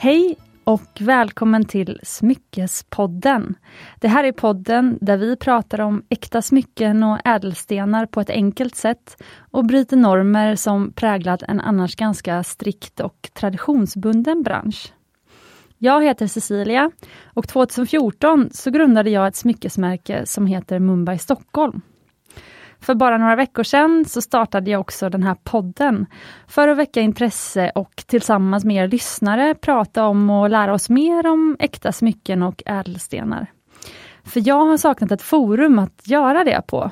Hej och välkommen till Smyckespodden. Det här är podden där vi pratar om äkta smycken och ädelstenar på ett enkelt sätt och bryter normer som präglat en annars ganska strikt och traditionsbunden bransch. Jag heter Cecilia och 2014 så grundade jag ett smyckesmärke som heter Mumbai Stockholm. För bara några veckor sedan så startade jag också den här podden för att väcka intresse och tillsammans med er lyssnare prata om och lära oss mer om äkta smycken och ädelstenar. För jag har saknat ett forum att göra det på.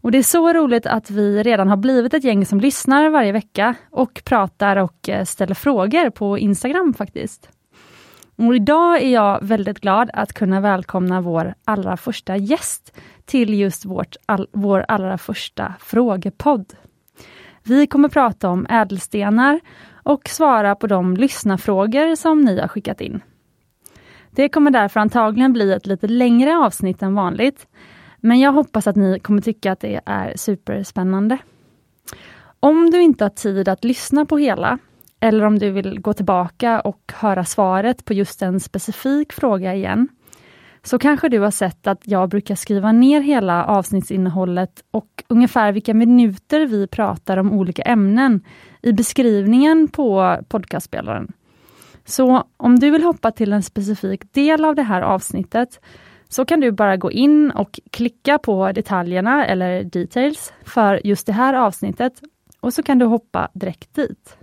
Och Det är så roligt att vi redan har blivit ett gäng som lyssnar varje vecka och pratar och eh, ställer frågor på Instagram faktiskt. Och idag är jag väldigt glad att kunna välkomna vår allra första gäst till just vårt, all, vår allra första frågepodd. Vi kommer prata om ädelstenar och svara på de lyssnarfrågor som ni har skickat in. Det kommer därför antagligen bli ett lite längre avsnitt än vanligt, men jag hoppas att ni kommer tycka att det är superspännande. Om du inte har tid att lyssna på hela, eller om du vill gå tillbaka och höra svaret på just en specifik fråga igen, så kanske du har sett att jag brukar skriva ner hela avsnittsinnehållet och ungefär vilka minuter vi pratar om olika ämnen i beskrivningen på podcastspelaren. Så om du vill hoppa till en specifik del av det här avsnittet så kan du bara gå in och klicka på detaljerna eller details för just det här avsnittet och så kan du hoppa direkt dit.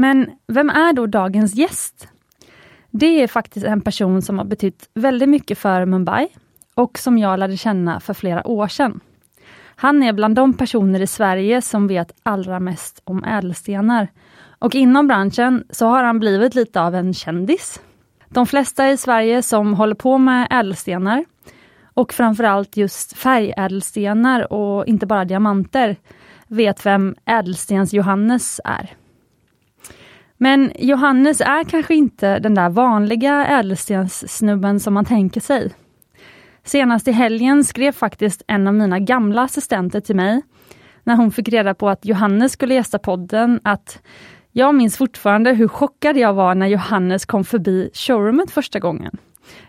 Men vem är då dagens gäst? Det är faktiskt en person som har betytt väldigt mycket för Mumbai och som jag lärde känna för flera år sedan. Han är bland de personer i Sverige som vet allra mest om ädelstenar. Och inom branschen så har han blivit lite av en kändis. De flesta i Sverige som håller på med ädelstenar och framförallt just färgädelstenar och inte bara diamanter vet vem Ädelstens-Johannes är. Men Johannes är kanske inte den där vanliga ädelstenssnubben som man tänker sig. Senast i helgen skrev faktiskt en av mina gamla assistenter till mig, när hon fick reda på att Johannes skulle gästa podden, att jag minns fortfarande hur chockad jag var när Johannes kom förbi showroomet första gången.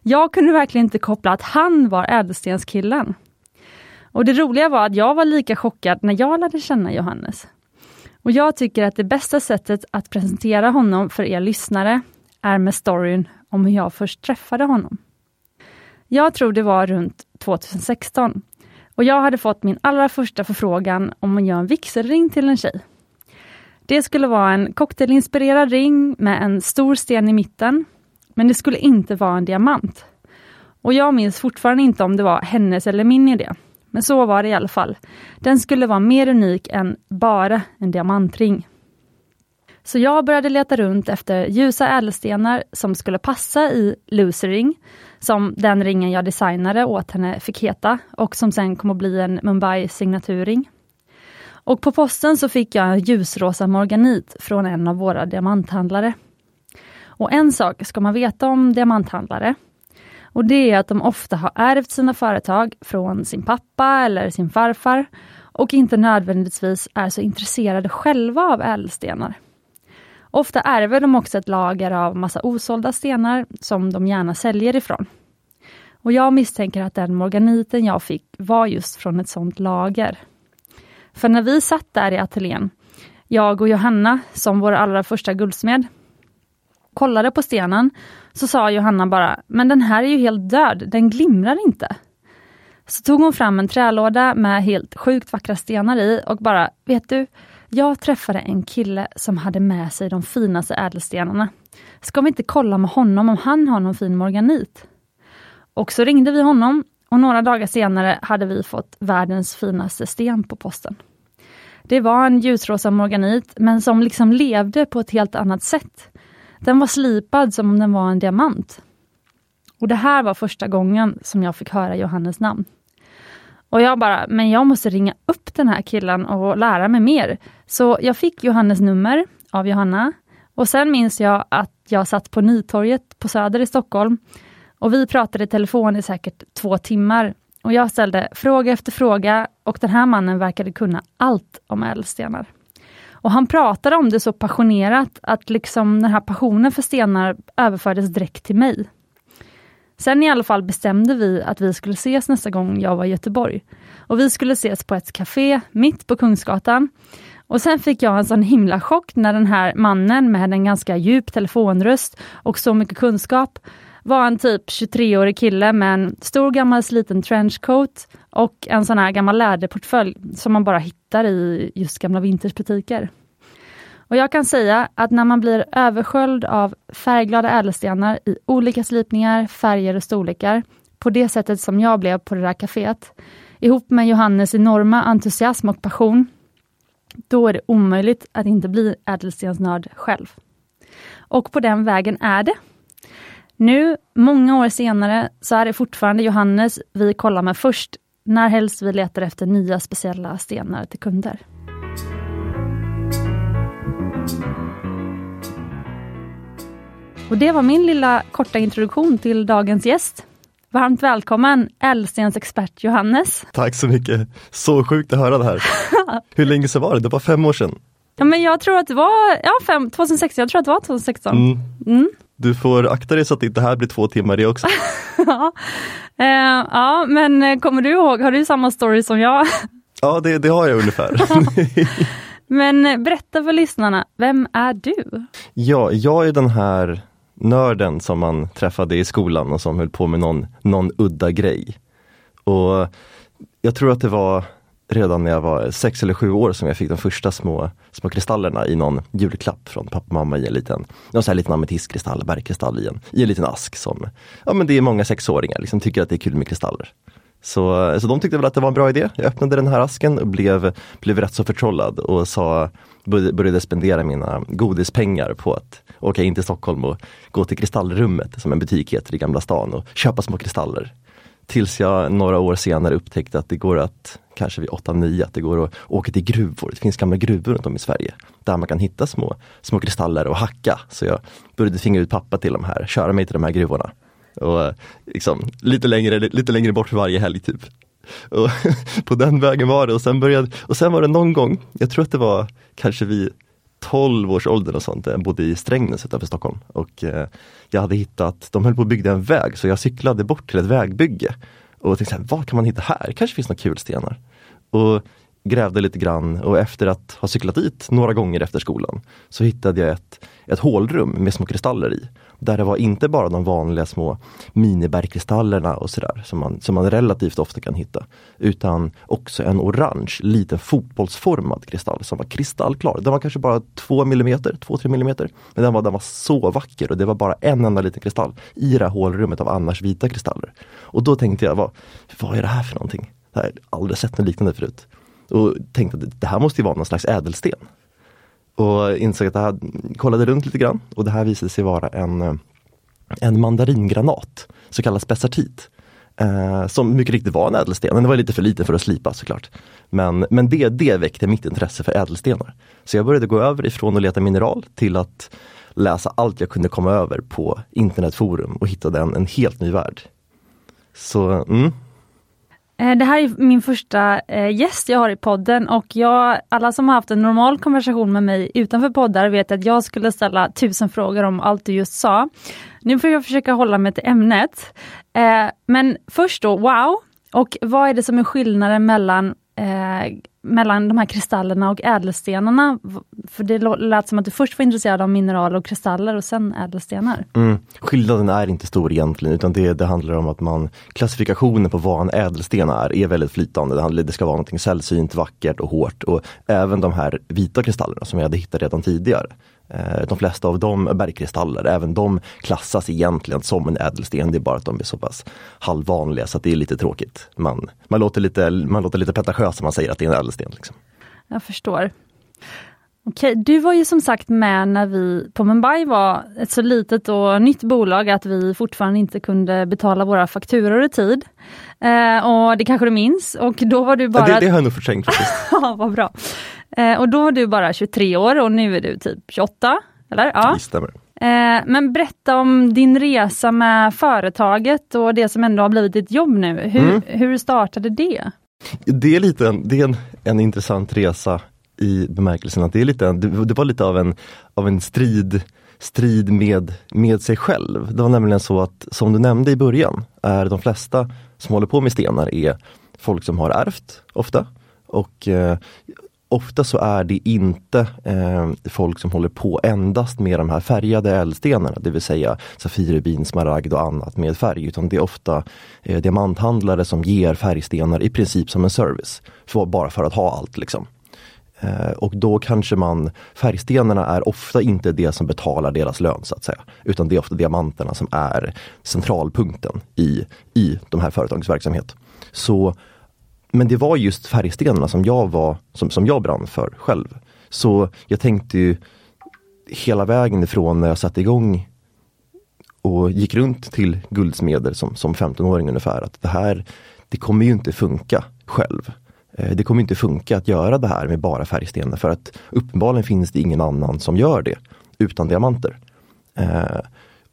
Jag kunde verkligen inte koppla att han var ädelstenskillen. Och det roliga var att jag var lika chockad när jag lärde känna Johannes. Och jag tycker att det bästa sättet att presentera honom för er lyssnare är med storyn om hur jag först träffade honom. Jag tror det var runt 2016 och jag hade fått min allra första förfrågan om att göra en vigselring till en tjej. Det skulle vara en cocktailinspirerad ring med en stor sten i mitten, men det skulle inte vara en diamant. Och jag minns fortfarande inte om det var hennes eller min idé. Men så var det i alla fall. Den skulle vara mer unik än bara en diamantring. Så jag började leta runt efter ljusa ädelstenar som skulle passa i Ring, som den ringen jag designade åt henne fick heta och som sen kom att bli en Mumbai signaturring. Och på posten så fick jag en ljusrosa morganit från en av våra diamanthandlare. Och en sak ska man veta om diamanthandlare. Och det är att de ofta har ärvt sina företag från sin pappa eller sin farfar och inte nödvändigtvis är så intresserade själva av ädelstenar. Ofta ärver de också ett lager av massa osålda stenar som de gärna säljer ifrån. Och jag misstänker att den morganiten jag fick var just från ett sådant lager. För när vi satt där i ateljén, jag och Johanna som vår allra första guldsmed, kollade på stenen så sa Johanna bara, men den här är ju helt död, den glimrar inte. Så tog hon fram en trälåda med helt sjukt vackra stenar i och bara, vet du, jag träffade en kille som hade med sig de finaste ädelstenarna. Ska vi inte kolla med honom om han har någon fin morganit? Och så ringde vi honom och några dagar senare hade vi fått världens finaste sten på posten. Det var en ljusrosa morganit, men som liksom levde på ett helt annat sätt. Den var slipad som om den var en diamant. Och det här var första gången som jag fick höra Johannes namn. Och jag bara, men jag måste ringa upp den här killen och lära mig mer. Så jag fick Johannes nummer av Johanna. Och sen minns jag att jag satt på Nytorget på Söder i Stockholm. Och vi pratade i telefon i säkert två timmar. Och jag ställde fråga efter fråga och den här mannen verkade kunna allt om ädelstenar. Och han pratade om det så passionerat att liksom den här passionen för stenar överfördes direkt till mig. Sen i alla fall bestämde vi att vi skulle ses nästa gång jag var i Göteborg. Och vi skulle ses på ett café mitt på Kungsgatan. Och sen fick jag en sån himla chock när den här mannen med en ganska djup telefonröst och så mycket kunskap var en typ 23-årig kille med en stor gammal sliten trenchcoat och en sån här gammal läderportfölj som man bara hittar i just gamla vintersbutiker. Och jag kan säga att när man blir översköljd av färgglada ädelstenar i olika slipningar, färger och storlekar, på det sättet som jag blev på det där kaféet, ihop med Johannes enorma entusiasm och passion, då är det omöjligt att inte bli ädelstensnörd själv. Och på den vägen är det. Nu, många år senare, så är det fortfarande Johannes vi kollar med först, när helst vi letar efter nya speciella stenar till kunder. Och det var min lilla korta introduktion till dagens gäst. Varmt välkommen ädelstensexpert Johannes. Tack så mycket. Så sjukt att höra det här. Hur länge sedan var det? Det var fem år sedan. Ja, men jag tror att det var ja, fem, 2016. Jag tror att det var 2016. Mm. Mm. Du får akta dig så att inte det här blir två timmar det också. ja. Eh, ja, men kommer du ihåg, har du samma story som jag? ja, det, det har jag ungefär. men berätta för lyssnarna, vem är du? Ja, jag är den här nörden som man träffade i skolan och som höll på med någon, någon udda grej. Och jag tror att det var redan när jag var sex eller sju år som jag fick de första små, små kristallerna i någon julklapp från pappa och mamma i en liten, någon sån här liten ametistkristall, bergkristall i en, i en liten ask som, ja men det är många sexåringar liksom tycker att det är kul med kristaller. Så, så de tyckte väl att det var en bra idé. Jag öppnade den här asken och blev, blev rätt så förtrollad och sa, började spendera mina godispengar på att åka in till Stockholm och gå till Kristallrummet, som en butik heter i Gamla stan och köpa små kristaller. Tills jag några år senare upptäckte att det går att, kanske vid 8-9, att det går att åka till gruvor. Det finns gamla gruvor runt om i Sverige där man kan hitta små, små kristaller och hacka. Så jag började tvinga ut pappa till de här, köra mig till de här gruvorna. Och liksom, lite, längre, lite längre bort för varje helg typ. Och på den vägen var det och sen började, och sen var det någon gång, jag tror att det var kanske vid 12 års ålder och sånt, jag bodde i Strängnäs utanför Stockholm. Och eh, jag hade hittat, de höll på att bygga en väg så jag cyklade bort till ett vägbygge. Och tänkte, här, vad kan man hitta här? kanske finns några kulstenar. Och grävde lite grann och efter att ha cyklat dit några gånger efter skolan så hittade jag ett, ett hålrum med små kristaller i. Där det var inte bara de vanliga små minibergkristallerna och sådär som man, som man relativt ofta kan hitta. Utan också en orange liten fotbollsformad kristall som var kristallklar. Den var kanske bara 2 mm, 2-3 mm. Men den var, den var så vacker och det var bara en enda liten kristall i det här hålrummet av annars vita kristaller. Och då tänkte jag, vad, vad är det här för någonting? Jag har aldrig sett något liknande förut. Och tänkte att det här måste ju vara någon slags ädelsten. Och insåg att det här, kollade runt lite grann och det här visade sig vara en, eh, en mandaringranat, så kallad spessartit. Eh, som mycket riktigt var en ädelsten, den var lite för liten för att slipa såklart. Men, men det, det väckte mitt intresse för ädelstenar. Så jag började gå över ifrån att leta mineral till att läsa allt jag kunde komma över på internetforum och hittade en, en helt ny värld. Så mm, Eh, det här är min första eh, gäst jag har i podden och jag, alla som har haft en normal konversation med mig utanför poddar vet att jag skulle ställa tusen frågor om allt du just sa. Nu får jag försöka hålla mig till ämnet. Eh, men först då, wow! Och vad är det som är skillnaden mellan Eh, mellan de här kristallerna och ädelstenarna? För det lät som att du först var intresserad av mineraler och kristaller och sen ädelstenar. Mm. Skillnaden är inte stor egentligen utan det, det handlar om att man klassifikationen på vad en ädelsten är, är väldigt flytande. Det, handlar, det ska vara något sällsynt, vackert och hårt och även de här vita kristallerna som jag hade hittat redan tidigare. Eh, de flesta av dem är bergkristaller, även de klassas egentligen som en ädelsten. Det är bara att de är så pass halvvanliga så att det är lite tråkigt. Man, man, låter, lite, man låter lite pretentiös om man säger att det är en ädelsten. Liksom. Jag förstår. Okej, du var ju som sagt med när vi på Mumbai var ett så litet och nytt bolag att vi fortfarande inte kunde betala våra fakturor i tid. Eh, och det kanske du minns? Och då var du bara... Ja, det, det har jag nog förträngt faktiskt. ja, vad bra. Eh, och då var du bara 23 år och nu är du typ 28, eller? Ja, det stämmer. Eh, men berätta om din resa med företaget och det som ändå har blivit ditt jobb nu. Hur, mm. hur startade det? Det är, lite en, det är en, en intressant resa i bemärkelsen att det, är lite, det, det var lite av en, av en strid strid med, med sig själv. Det var nämligen så att, som du nämnde i början, är de flesta som håller på med stenar är folk som har ärvt ofta. Och eh, ofta så är det inte eh, folk som håller på endast med de här färgade ädelstenarna, det vill säga safir, rubin, smaragd och annat med färg, utan det är ofta eh, diamanthandlare som ger färgstenar i princip som en service. För, bara för att ha allt liksom. Eh, och då kanske man, färgstenarna är ofta inte det som betalar deras lön så att säga. Utan det är ofta diamanterna som är centralpunkten i, i de här företagens verksamhet. Så, men det var just färgstenarna som jag, var, som, som jag brann för själv. Så jag tänkte ju hela vägen ifrån när jag satte igång och gick runt till guldsmeder som, som 15-åring ungefär, att det här, det kommer ju inte funka själv. Eh, det kommer inte funka att göra det här med bara färgstenar för att uppenbarligen finns det ingen annan som gör det utan diamanter. Eh,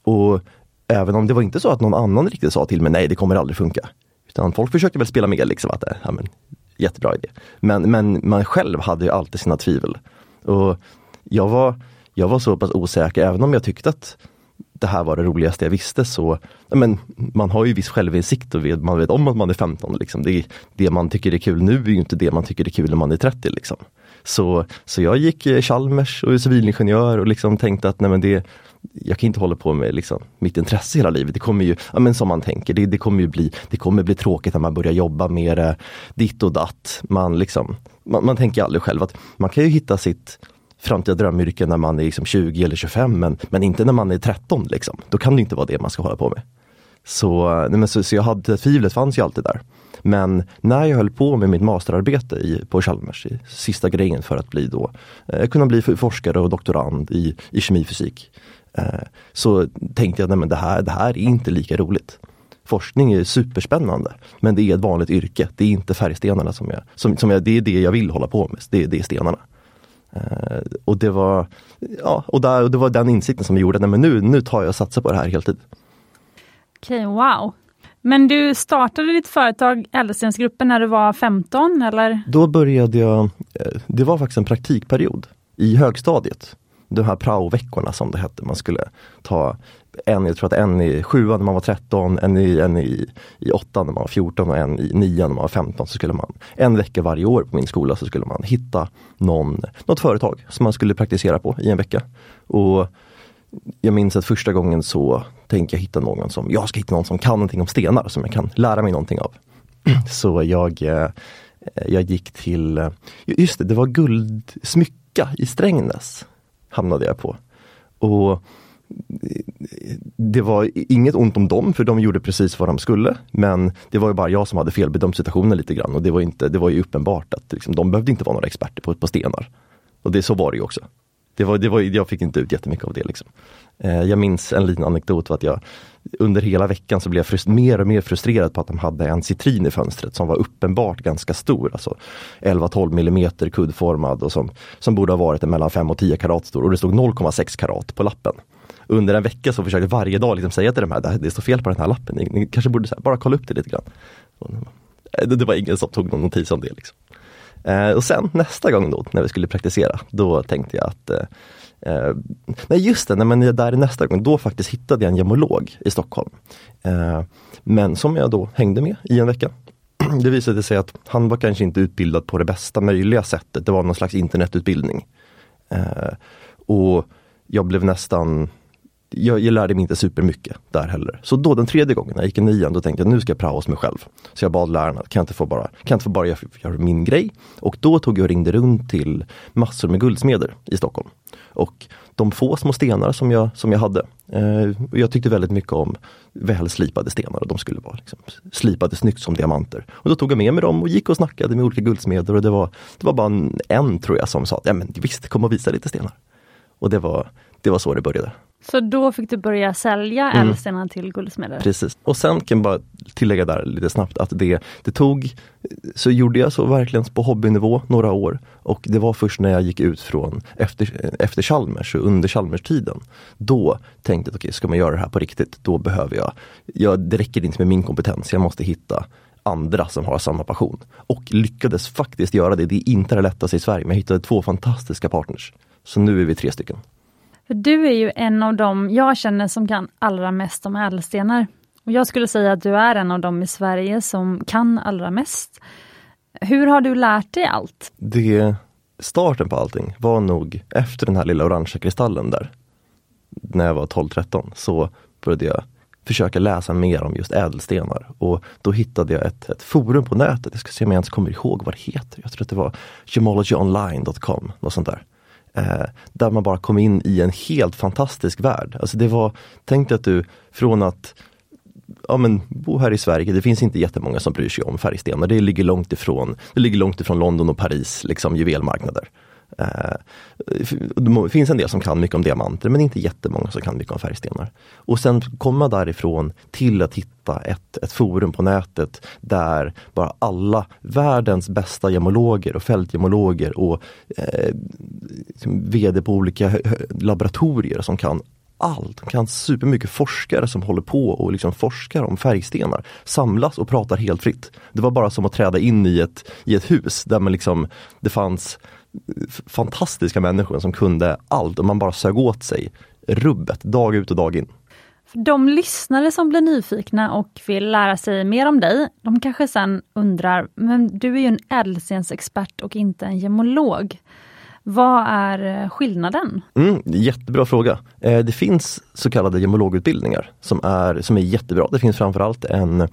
och även om det var inte så att någon annan riktigt sa till mig nej det kommer aldrig funka. Utan folk försökte väl spela med liksom att eh, ja, men, jättebra idé. Men, men man själv hade ju alltid sina tvivel. Och jag var, jag var så pass osäker även om jag tyckte att det här var det roligaste jag visste så, men man har ju viss självinsikt och vet, man vet om att man är 15. Liksom. Det, det man tycker är kul nu är ju inte det man tycker är kul när man är 30. Liksom. Så, så jag gick eh, Chalmers och är civilingenjör och liksom tänkte att nej men det, jag kan inte hålla på med liksom, mitt intresse hela livet. Det kommer ju, ja, men som man tänker, det, det, kommer ju bli, det kommer bli tråkigt när man börjar jobba med det, ditt och datt. Man, liksom, man, man tänker aldrig själv att man kan ju hitta sitt framtida drömyrke när man är liksom 20 eller 25 men, men inte när man är 13. Liksom. Då kan det inte vara det man ska hålla på med. Så, nej men så, så jag hade, tvivlet fanns ju alltid där. Men när jag höll på med mitt masterarbete i, på Chalmers, i sista grejen för att bli då, eh, kunna bli forskare och doktorand i, i kemifysik. Eh, så tänkte jag, men det här, det här är inte lika roligt. Forskning är superspännande men det är ett vanligt yrke. Det är inte färgstenarna som jag, som, som jag, det är det jag vill hålla på med. Det, det är stenarna. Uh, och det var, ja, och, där, och det var den insikten som gjorde att nu, nu tar jag och satsar på det här heltid. Okej, okay, wow. Men du startade ditt företag Ädelstensgruppen när du var 15 eller? Då började jag, eh, det var faktiskt en praktikperiod i högstadiet. De här praoveckorna som det hette. Man skulle ta en, jag tror att en i sjuan när man var 13, en i, en i, i åttan när man var 14 och en i nian när man var 15. Så skulle man en vecka varje år på min skola så skulle man hitta någon, något företag som man skulle praktisera på i en vecka. Och jag minns att första gången så tänkte jag hitta någon som, jag ska hitta någon som kan någonting om stenar som jag kan lära mig någonting av. Så jag, eh, jag gick till, just det, det var Guldsmycka i Strängnäs hamnade jag på. Och det var inget ont om dem för de gjorde precis vad de skulle. Men det var ju bara jag som hade felbedömt situationen lite grann och det var, inte, det var ju uppenbart att liksom, de behövde inte vara några experter på, på stenar. Och det, så var det ju också. Det var, det var, jag fick inte ut jättemycket av det. Liksom. Eh, jag minns en liten anekdot, att jag under hela veckan så blev jag mer och mer frustrerad på att de hade en citrin i fönstret som var uppenbart ganska stor. Alltså 11-12 millimeter kuddformad och som, som borde ha varit mellan 5 och 10 karat stor och det stod 0,6 karat på lappen under en vecka så försökte jag varje dag liksom säga till de här, det står fel på den här lappen, ni, ni kanske borde här, bara kolla upp det lite grann. Det, det, var ingen som tog någon notis om det. Liksom. Eh, och sen nästa gång då, när vi skulle praktisera, då tänkte jag att eh, eh nej just det, när man är där nästa gång, då faktiskt hittade jag en gemolog i Stockholm. Eh, men som jag då hängde med i en vecka. Det visade sig att han var kanske inte utbildad på det bästa möjliga sättet. Det var någon slags internetutbildning. Eh, och jag blev nästan jag, jag, lärde mig inte supermycket där heller. Så då den tredje gången, när jag gick i nian, då tänkte jag nu ska jag praoa hos mig själv. Så jag bad lärarna, kan jag inte få bara, kan jag inte få bara göra, göra min grej? Och då tog jag och ringde runt till massor med guldsmeder i Stockholm. Och de få små stenar som jag, som jag hade, eh, jag tyckte väldigt mycket om välslipade stenar och de skulle vara liksom, slipade snyggt som diamanter. Och då tog jag med mig dem och gick och snackade med olika guldsmeder och det var, det var bara en, en tror jag som sa att ja, men visst, kom och visa lite stenar. Och det var, det var så det började. Så då fick du börja sälja mm. till guldsmeder? Precis. Och sen kan jag bara tillägga där lite snabbt att det, det tog, så gjorde jag så verkligen på hobbynivå några år. Och det var först när jag gick ut från efter, efter Chalmers och under Chalmers-tiden. Då tänkte jag, okej okay, ska man göra det här på riktigt, då behöver jag, jag, det räcker inte med min kompetens, jag måste hitta andra som har samma passion. Och lyckades faktiskt göra det. Det är inte det lättaste i Sverige, men jag hittade två fantastiska partners. Så nu är vi tre stycken. För du är ju en av dem jag känner som kan allra mest om ädelstenar. Och jag skulle säga att du är en av dem i Sverige som kan allra mest. Hur har du lärt dig allt? Det, starten på allting var nog efter den här lilla orangea kristallen där. När jag var 12-13 så började jag försöka läsa mer om just ädelstenar. Och då hittade jag ett, ett forum på nätet, jag ska se om jag ens kommer ihåg vad det heter. Jag tror att det var gemologyonline.com, något sånt där. Eh, där man bara kom in i en helt fantastisk värld. Alltså det var, tänk dig att du från att ja, men, bo här i Sverige, det finns inte jättemånga som bryr sig om färgstenar. Det ligger långt ifrån, det ligger långt ifrån London och Paris, liksom juvelmarknader. Eh, det finns en del som kan mycket om diamanter men inte jättemånga som kan mycket om färgstenar. Och sen komma därifrån till att hitta ett, ett forum på nätet där bara alla världens bästa gemologer och fältgemologer och eh, liksom VD på olika laboratorier som kan allt. De kan supermycket forskare som håller på och liksom forskar om färgstenar samlas och pratar helt fritt. Det var bara som att träda in i ett, i ett hus där man liksom, det fanns fantastiska människor som kunde allt och man bara sög åt sig rubbet dag ut och dag in. För de lyssnare som blir nyfikna och vill lära sig mer om dig, de kanske sen undrar, men du är ju en ädelstensexpert och inte en gemolog. Vad är eh, skillnaden? Mm, jättebra fråga. Eh, det finns så kallade gemologutbildningar som är, som är jättebra. Det finns framförallt en, eh,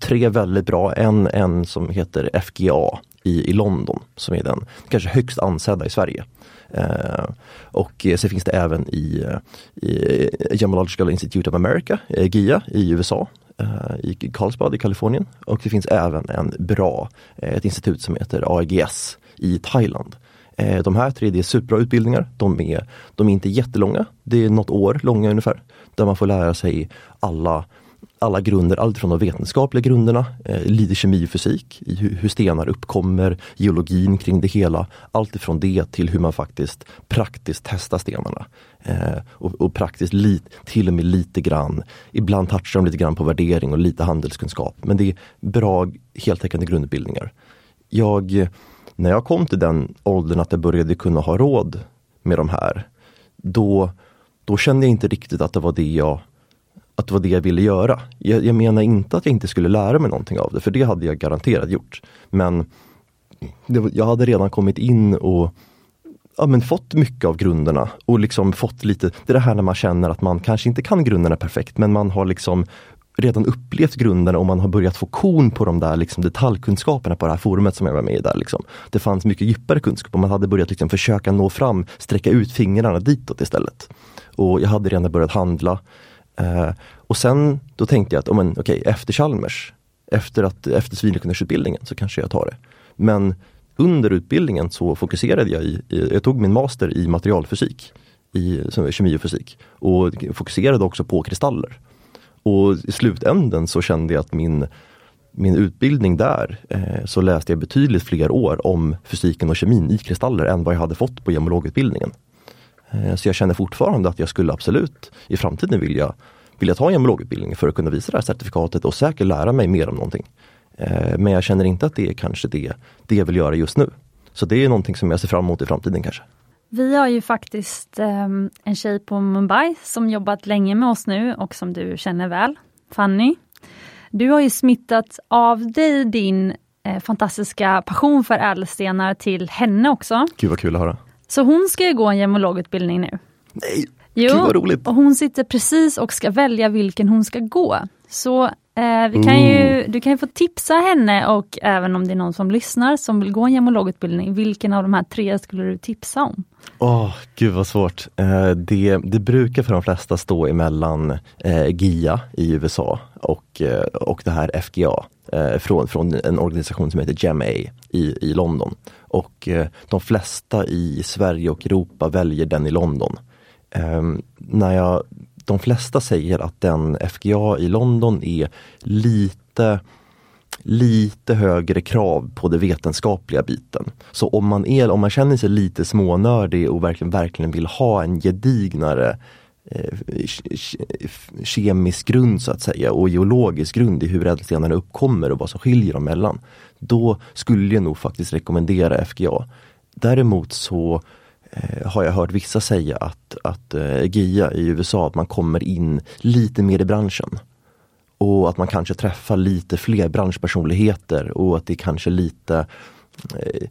tre väldigt bra, en, en som heter FGA i, i London som är den kanske högst ansedda i Sverige. Eh, och så finns det även i, i Gemological Institute of America, GIA i USA, eh, i Carlsbad i Kalifornien. Och det finns även en bra, ett institut som heter AEGS i Thailand. Eh, de här tre det är superbra utbildningar. De är, de är inte jättelånga, det är något år långa ungefär. Där man får lära sig alla alla grunder, allt från de vetenskapliga grunderna, eh, lite kemi och fysik, hur, hur, stenar uppkommer, geologin kring det hela. Allt ifrån det till hur man faktiskt praktiskt testar stenarna. Eh, och, och, praktiskt lit, till och med lite grann, ibland touchar de lite grann på värdering och lite handelskunskap. Men det är bra heltäckande grundutbildningar. Jag, när jag kom till den åldern att jag började kunna ha råd med de här, då, då kände jag inte riktigt att det var det jag att det var det jag ville göra. Jag, jag menar inte att jag inte skulle lära mig någonting av det, för det hade jag garanterat gjort. Men det, jag hade redan kommit in och ja, men fått mycket av grunderna och liksom fått lite, det är det här när man känner att man kanske inte kan grunderna perfekt men man har liksom redan upplevt grunderna och man har börjat få korn på de där liksom detaljkunskaperna på det här forumet som jag var med i. Där, liksom. Det fanns mycket djupare kunskap och man hade börjat liksom försöka nå fram, sträcka ut fingrarna ditåt istället. Och jag hade redan börjat handla. Eh, och sen då tänkte jag att, oh, men, okay, efter Chalmers, efter, att, efter civilingenjörsutbildningen så kanske jag tar det. Men under utbildningen så fokuserade jag i, jag tog min master i materialfysik, i kemi och fysik och fokuserade också på kristaller. Och i slutänden så kände jag att min, min utbildning där eh, så läste jag betydligt fler år om fysiken och kemin i kristaller än vad jag hade fått på gemologutbildningen. Eh, så jag känner fortfarande att jag skulle absolut i framtiden vilja, vilja ta en gemologutbildning för att kunna visa det här certifikatet och säkert lära mig mer om någonting. Eh, men jag känner inte att det är kanske det, det jag vill göra just nu. Så det är någonting som jag ser fram emot i framtiden kanske. Vi har ju faktiskt um, en tjej på Mumbai som jobbat länge med oss nu och som du känner väl, Fanny. Du har ju smittat av dig din eh, fantastiska passion för ädelstenar till henne också. Gud vad kul att höra. Så hon ska ju gå en gemologutbildning nu. Nej, jo, Gud vad roligt! och hon sitter precis och ska välja vilken hon ska gå. Så vi kan ju, mm. du kan ju få tipsa henne och även om det är någon som lyssnar som vill gå en gemologutbildning, vilken av de här tre skulle du tipsa om? Åh, oh, gud vad svårt. Eh, det, det brukar för de flesta stå emellan eh, GIA i USA och, eh, och det här FGA eh, från, från en organisation som heter GEMA i, i London. Och eh, de flesta i Sverige och Europa väljer den i London. Ehm, när jag, de flesta säger att den FGA i London är lite lite högre krav på den vetenskapliga biten. Så om man, är, om man känner sig lite smånördig och verkligen, verkligen vill ha en gedignare eh, kemisk grund så att säga och geologisk grund i hur ädelstenarna uppkommer och vad som skiljer dem mellan. Då skulle jag nog faktiskt rekommendera FGA. Däremot så Eh, har jag hört vissa säga att, att eh, GIA i USA, att man kommer in lite mer i branschen. Och att man kanske träffar lite fler branschpersonligheter och att det kanske lite eh,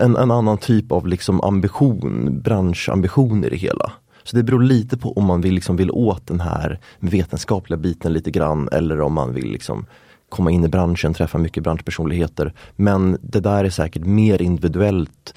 en, en, annan typ av liksom ambition, branschambition i det hela. Så det beror lite på om man vill, liksom vill åt den här vetenskapliga biten lite grann eller om man vill liksom komma in i branschen, träffa mycket branschpersonligheter. Men det där är säkert mer individuellt.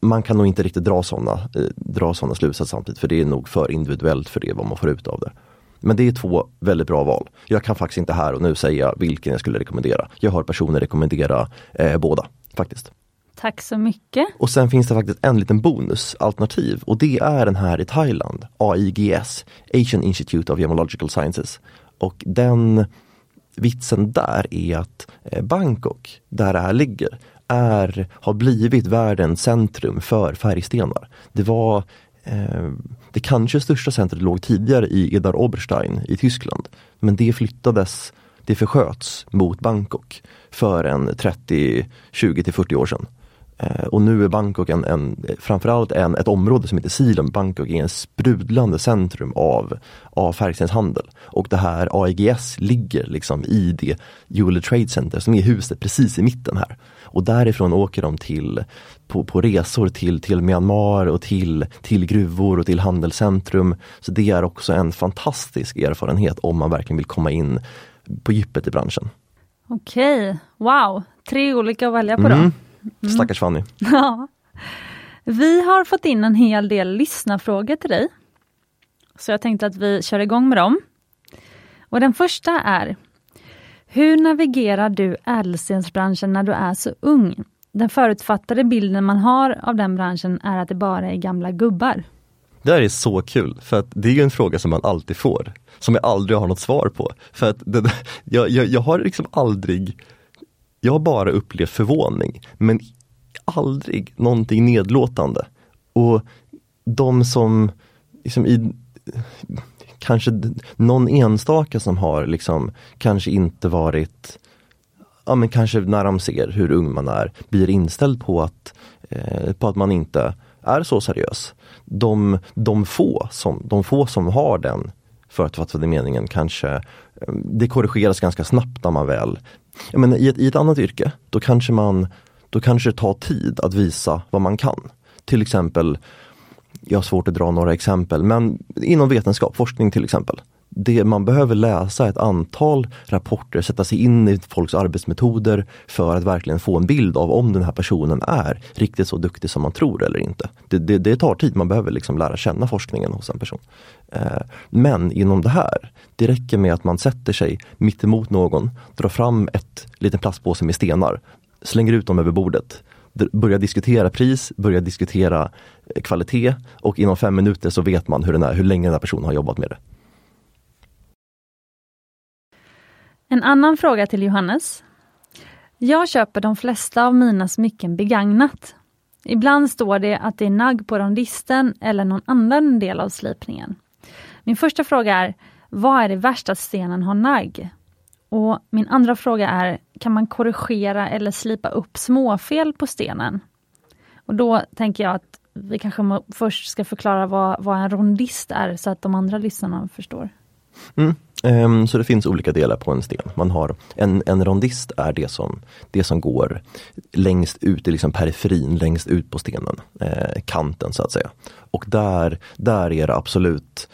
Man kan nog inte riktigt dra sådana eh, dra såna slutsatser samtidigt för det är nog för individuellt för det vad man får ut av det. Men det är två väldigt bra val. Jag kan faktiskt inte här och nu säga vilken jag skulle rekommendera. Jag har personer rekommendera eh, båda faktiskt. Tack så mycket. Och sen finns det faktiskt en liten bonusalternativ och det är den här i Thailand, AIGS, Asian Institute of Gemological Sciences. Och den vitsen där är att eh, Bangkok, där det här ligger, är, har blivit världens centrum för färgstenar. Det var eh, det kanske största centret låg tidigare i Edar Oberstein i Tyskland. Men det flyttades, det försköts mot Bangkok för en 30, 20 till 40 år sedan. Eh, och nu är Bangkok en, en, framförallt en, ett område som heter Silom. Bangkok är en sprudlande centrum av, av färgstenshandel. Och det här AIGS ligger liksom i det Jewelry Trade Center som är huset precis i mitten här. Och därifrån åker de till på, på resor till, till Myanmar och till, till gruvor och till handelscentrum. Så det är också en fantastisk erfarenhet om man verkligen vill komma in på djupet i branschen. Okej, wow, tre olika att välja på då. Mm. Mm. Stackars Fanny. Ja. Vi har fått in en hel del lyssnarfrågor till dig. Så jag tänkte att vi kör igång med dem. Och den första är hur navigerar du ädelstensbranschen när du är så ung? Den förutfattade bilden man har av den branschen är att det bara är gamla gubbar. Det här är så kul, för att det är en fråga som man alltid får, som jag aldrig har något svar på. För att det, jag, jag, jag har liksom aldrig jag har bara upplevt förvåning, men aldrig någonting nedlåtande. Och de som liksom i kanske någon enstaka som har liksom kanske inte varit ja men kanske när de ser hur ung man är, blir inställd på att, eh, på att man inte är så seriös. De, de, få som, de få som har den förutfattade meningen kanske, eh, det korrigeras ganska snabbt när man väl jag menar, i, ett, I ett annat yrke, då kanske man då kanske det tar tid att visa vad man kan. Till exempel, jag har svårt att dra några exempel, men inom vetenskap, forskning till exempel. Det, man behöver läsa ett antal rapporter, sätta sig in i folks arbetsmetoder för att verkligen få en bild av om den här personen är riktigt så duktig som man tror eller inte. Det, det, det tar tid, man behöver liksom lära känna forskningen hos en person. Eh, men inom det här, det räcker med att man sätter sig mitt emot någon, drar fram ett liten plastpåse med stenar, slänger ut dem över bordet, börjar diskutera pris, börjar diskutera kvalitet och inom fem minuter så vet man hur, den är, hur länge den här personen har jobbat med det. En annan fråga till Johannes. Jag köper de flesta av mina smycken begagnat. Ibland står det att det är nagg på rondisten eller någon annan del av slipningen. Min första fråga är, vad är det värsta att stenen har nagg? Och min andra fråga är, kan man korrigera eller slipa upp småfel på stenen? Och då tänker jag att vi kanske först ska förklara vad, vad en rondist är så att de andra lyssnarna förstår. Mm. Um, så det finns olika delar på en sten. Man har en, en rondist är det som, det som går längst ut i liksom periferin, längst ut på stenen, eh, kanten så att säga. Och där, där är det absolut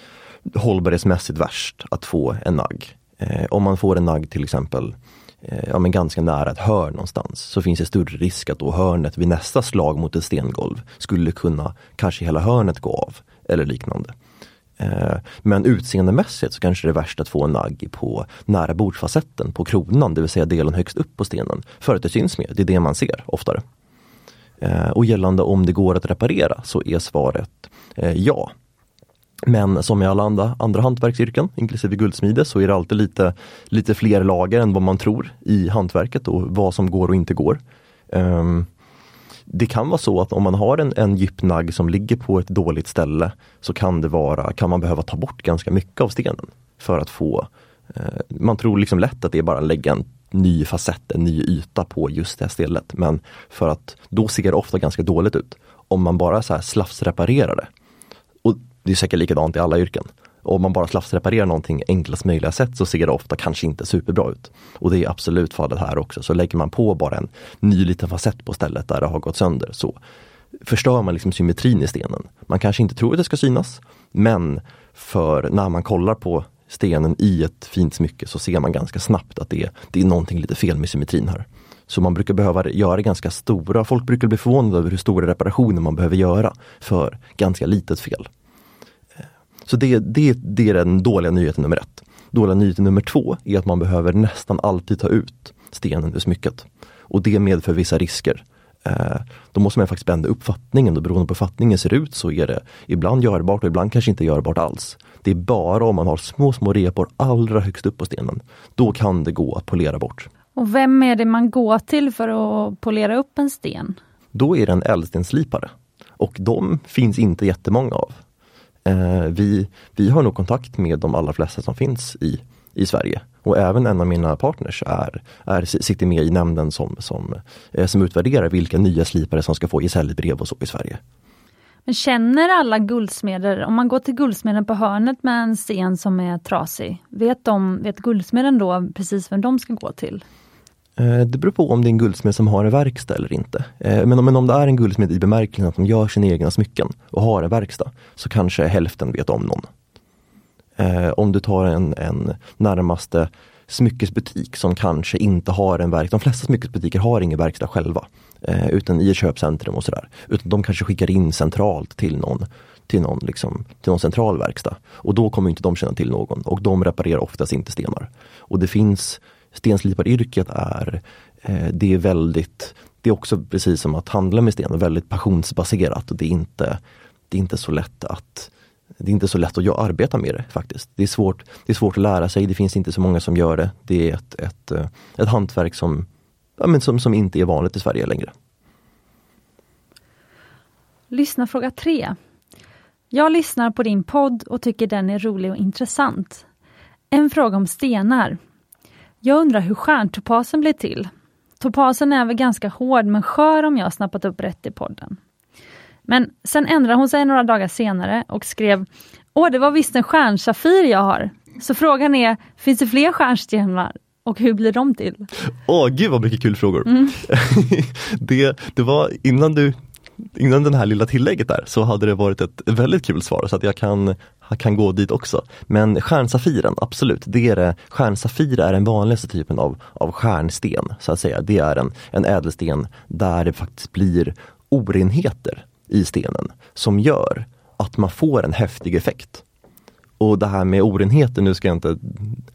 hållbarhetsmässigt värst att få en nagg. Eh, om man får en nagg till exempel Eh, ja, men ganska nära ett hörn någonstans så finns det större risk att då hörnet vid nästa slag mot ett stengolv skulle kunna kanske hela hörnet gå av eller liknande. Eh, men utseendemässigt så kanske det är värst att få en nagg på nära bordsfacetten, på kronan, det vill säga delen högst upp på stenen. För att det syns mer, det är det man ser oftare. Eh, och gällande om det går att reparera så är svaret ja. Men som i alla andra, andra hantverksyrken, inklusive guldsmide, så är det alltid lite, lite fler lager än vad man tror i hantverket och vad som går och inte går. Um, det kan vara så att om man har en, en djupnagg som ligger på ett dåligt ställe så kan det vara, kan man behöva ta bort ganska mycket av stenen för att få eh, Man tror liksom lätt att det är bara att lägga en ny facett, en ny yta på just det här stället. Men för att då ser det ofta ganska dåligt ut. Om man bara så här slafsreparerar det. Det är säkert likadant i alla yrken. Om man bara slafsreparerar någonting enklast möjliga sätt så ser det ofta kanske inte superbra ut. Och det är absolut fallet här också. Så lägger man på bara en ny liten facett på stället där det har gått sönder så förstör man liksom symmetrin i stenen. Man kanske inte tror att det ska synas, men för när man kollar på stenen i ett fint smycke så ser man ganska snabbt att det är, det är någonting lite fel med symmetrin här. Så man brukar behöva göra ganska stora, folk brukar bli förvånade över hur stora reparationer man behöver göra för ganska litet fel. Så det, det, det är den dåliga nyheten nummer ett. Dåliga nyheten nummer två är att man behöver nästan alltid ta ut stenen ur smycket. Och det medför vissa risker. Eh, då måste man faktiskt bända uppfattningen och beroende på hur fattningen ser ut så är det ibland görbart och ibland kanske inte görbart alls. Det är bara om man har små, små repor allra högst upp på stenen. Då kan det gå att polera bort. Och vem är det man går till för att polera upp en sten? Då är det en ädelstenslipare. Och de finns inte jättemånga av. Eh, vi, vi har nog kontakt med de allra flesta som finns i, i Sverige. Och även en av mina partners är, är, sitter med i nämnden som, som, eh, som utvärderar vilka nya slipare som ska få gesällbrev och så i Sverige. Men känner alla guldsmeder, om man går till guldsmeden på hörnet med en sten som är trasig, vet, de, vet guldsmeden då precis vem de ska gå till? Eh, det beror på om det är en guldsmed som har en verkstad eller inte. Eh, men om, men om det är en guldsmed i bemärkelsen att de gör sina egna smycken och har en verkstad så kanske hälften vet om någon. Eh, om du tar en, en närmaste smyckesbutik som kanske inte har en verkstad. De flesta smyckesbutiker har ingen verkstad själva. utan i ett köpcentrum och sådär. Utan de kanske skickar in centralt till någon till någon, liksom, till någon central verkstad. Och då kommer inte de känna till någon och de reparerar oftast inte stenar. Och det finns stensliparyrket är, eh, det är väldigt, det är också precis som att handla med sten, väldigt passionsbaserat och det är inte, det är inte så lätt att det är inte så lätt att arbeta med det faktiskt. Det är, svårt, det är svårt att lära sig, det finns inte så många som gör det. Det är ett, ett, eh, ett hantverk som, ja, men som, som inte är vanligt i Sverige längre. Lyssna fråga 3. Jag lyssnar på din podd och tycker den är rolig och intressant. En fråga om stenar. Jag undrar hur stjärntopasen blir till. Topasen är väl ganska hård men skör om jag snappat upp rätt i podden. Men sen ändrade hon sig några dagar senare och skrev Åh, det var visst en stjärnsafir jag har. Så frågan är, finns det fler stjärnstenar och hur blir de till? Åh, gud vad mycket kul frågor. Mm. det, det var innan du innan det här lilla tillägget där så hade det varit ett väldigt kul svar så att jag kan, kan gå dit också. Men stjärnsafiren, absolut, det är det. Stjärnsafir är den vanligaste typen av, av stjärnsten, så att säga. Det är en, en ädelsten där det faktiskt blir orenheter i stenen som gör att man får en häftig effekt. Och det här med orenheter, nu ska jag inte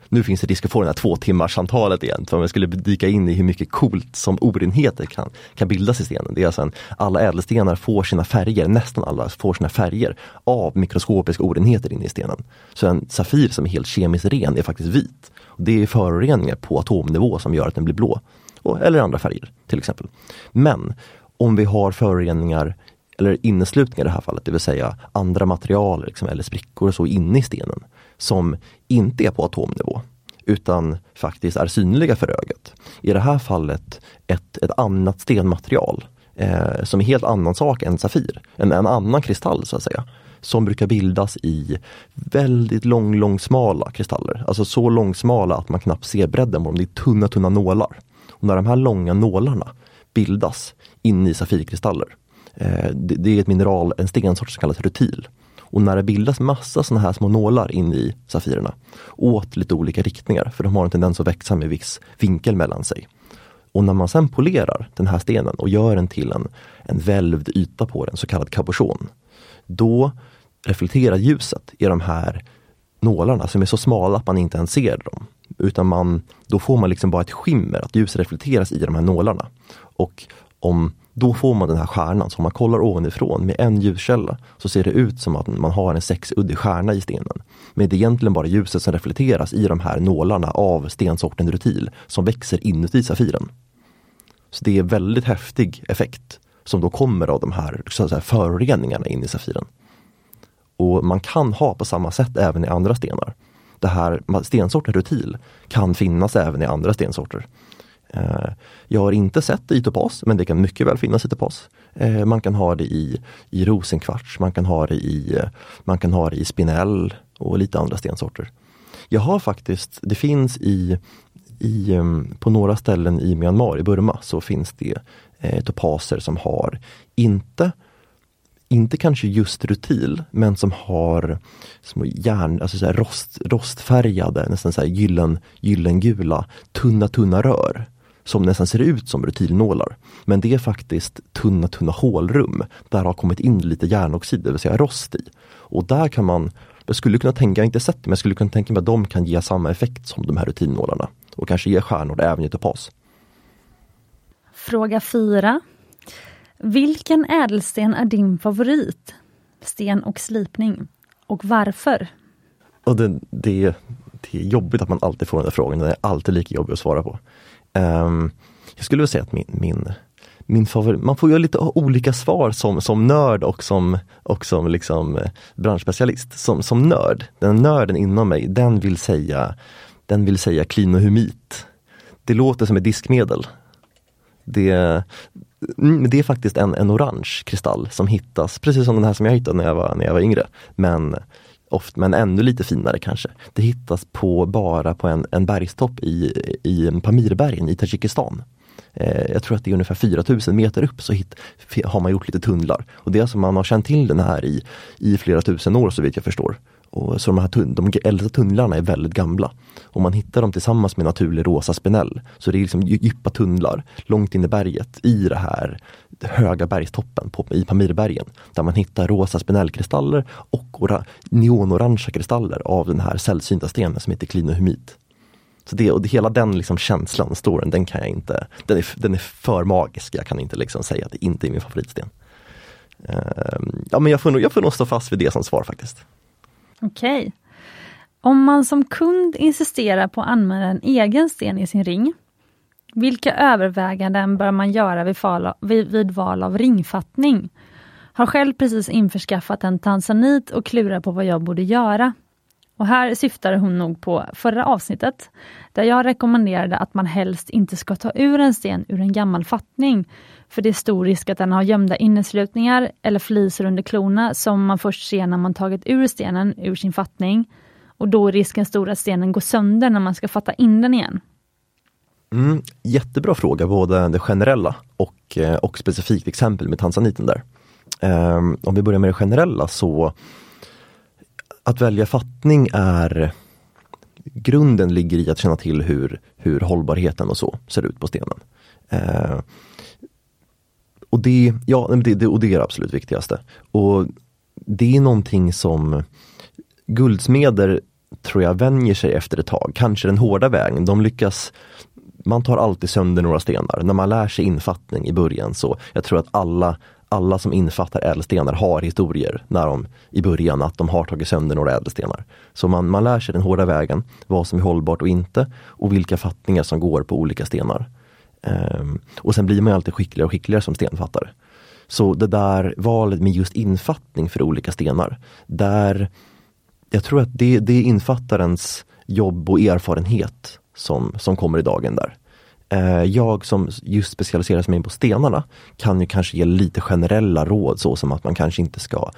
nu finns det risk att få det här två timmars samtalet igen. För om jag skulle dyka in i hur mycket coolt som orenheter kan, kan bildas i stenen. Det är alltså en, alla ädelstenar får sina färger, nästan alla får sina färger av mikroskopiska orenheter inne i stenen. Så en Safir som är helt kemiskt ren är faktiskt vit. Och det är föroreningar på atomnivå som gör att den blir blå. Och, eller andra färger till exempel. Men om vi har föroreningar eller inneslutningar i det här fallet, det vill säga andra material liksom, eller sprickor och så inne i stenen som inte är på atomnivå utan faktiskt är synliga för ögat. I det här fallet ett, ett annat stenmaterial eh, som är helt annan sak än Safir, en, en annan kristall så att säga som brukar bildas i väldigt lång, långsmala kristaller. Alltså så långsmala att man knappt ser bredden på dem. Det är tunna, tunna nålar. Och när de här långa nålarna bildas in i safirkristaller. Eh, det, det, är ett mineral, en stensort som kallas rutil. Och när det bildas massa sådana här små nålar in i Safirerna åt lite olika riktningar, för de har en tendens att växa med viss vinkel mellan sig. Och när man sen polerar den här stenen och gör den till en, en välvd yta på den, så kallad cabochon, då reflekterar ljuset i de här nålarna som är så smala att man inte ens ser dem. Utan man, då får man liksom bara ett skimmer, att ljuset reflekteras i de här nålarna. Och om då får man den här stjärnan. Så om man kollar ovanifrån med en ljuskälla så ser det ut som att man har en sexuddig stjärna i stenen. Men det är egentligen bara ljuset som reflekteras i de här nålarna av stensorten rutil som växer inuti safiren. Så det är väldigt häftig effekt som då kommer av de här, så att säga, föroreningarna in i Safiren. Och man kan ha på samma sätt även i andra stenar. Det här stensorten rutil kan finnas även i andra stensorter. Eh, jag har inte sett det i topas, men det kan mycket väl finnas i topas. Eh, man kan ha det i, i rosenkvarts, man kan ha det i, man kan ha det i spinell och lite andra stensorter. Jag har faktiskt, det finns i, i ehm, på några ställen i Myanmar, i Burma, så finns det eh, topaser som har inte inte kanske just rutil, men som har små järn, alltså så rost, rostfärgade, nästan så här gyllen, gyllengula, tunna tunna rör som nästan ser ut som rutilnålar. Men det är faktiskt tunna tunna hålrum där har kommit in lite järnoxid, det vill säga rost i. Och där kan man, jag skulle kunna tänka, jag har inte sett det, men jag skulle kunna tänka mig att de kan ge samma effekt som de här rutilnålarna. Och kanske ge stjärnor även i topas. Fråga 4. Vilken ädelsten är din favorit? Sten och slipning. Och varför? Och det, det, det är jobbigt att man alltid får den där frågan, den är alltid lika jobbig att svara på. Um, jag skulle vilja säga att min, min, min favorit, man får ju lite olika svar som, som nörd och som, och som liksom eh, branschspecialist. Som, som nörd, den nörden inom mig, den vill säga den vill säga klinohumit. Det låter som ett diskmedel. Det, mm, det är faktiskt en, en orange kristall som hittas, precis som den här som jag hittade när jag var, när jag var yngre. Men ofta, men ännu lite finare kanske. Det hittas på, bara på en, en bergstopp i, i Pamirbergen i Tadzjikistan. Eh, jag tror att det är ungefär 4000 meter upp så hit, har man gjort lite tunnlar. Och det är alltså man har känt till den här i, i flera tusen år så vitt jag förstår. Och så de, här de äldsta tunnlarna är väldigt gamla. Och man hittar dem tillsammans med naturlig rosa spinell. Så det är liksom djupa tunnlar långt in i berget i det här höga bergstoppen på, i Pamirbergen. Där man hittar rosa spinellkristaller och neonorangea kristaller av den här sällsynta stenen som heter klinohumit. Så det, och det, hela den liksom känslan, storyn, den kan jag inte, den är, den är för magisk. Jag kan inte liksom säga att det inte är min favoritsten. Uh, ja men jag får, nog, jag får nog stå fast vid det som svar faktiskt. Okej. Okay. Om man som kund insisterar på att använda en egen sten i sin ring, vilka överväganden bör man göra vid av, vid, vid val av ringfattning? Har själv precis införskaffat en tanzanit och klurar på vad jag borde göra. Och här syftar hon nog på förra avsnittet, där jag rekommenderade att man helst inte ska ta ur en sten ur en gammal fattning, för det är stor risk att den har gömda inneslutningar eller flisor under klorna som man först ser när man tagit ur stenen ur sin fattning. Och då är risken stor att stenen går sönder när man ska fatta in den igen. Mm, jättebra fråga, både det generella och, eh, och specifikt exempel med tanzaniten där. Um, om vi börjar med det generella så att välja fattning är Grunden ligger i att känna till hur, hur hållbarheten och så ser ut på stenen. Eh, och det, ja, det, det, och det är det absolut viktigaste. Och Det är någonting som guldsmeder tror jag vänjer sig efter ett tag, kanske den hårda vägen. De lyckas man tar alltid sönder några stenar. När man lär sig infattning i början så jag tror att alla, alla som infattar ädelstenar har historier när de, i början att de har tagit sönder några ädelstenar. Så man, man lär sig den hårda vägen, vad som är hållbart och inte och vilka fattningar som går på olika stenar. Um, och sen blir man alltid skickligare och skickligare som stenfattare. Så det där valet med just infattning för olika stenar, där jag tror att det, det är infattarens jobb och erfarenhet som, som kommer i dagen där. Eh, jag som just specialiserar mig på stenarna kan ju kanske ge lite generella råd så som att man kanske inte ska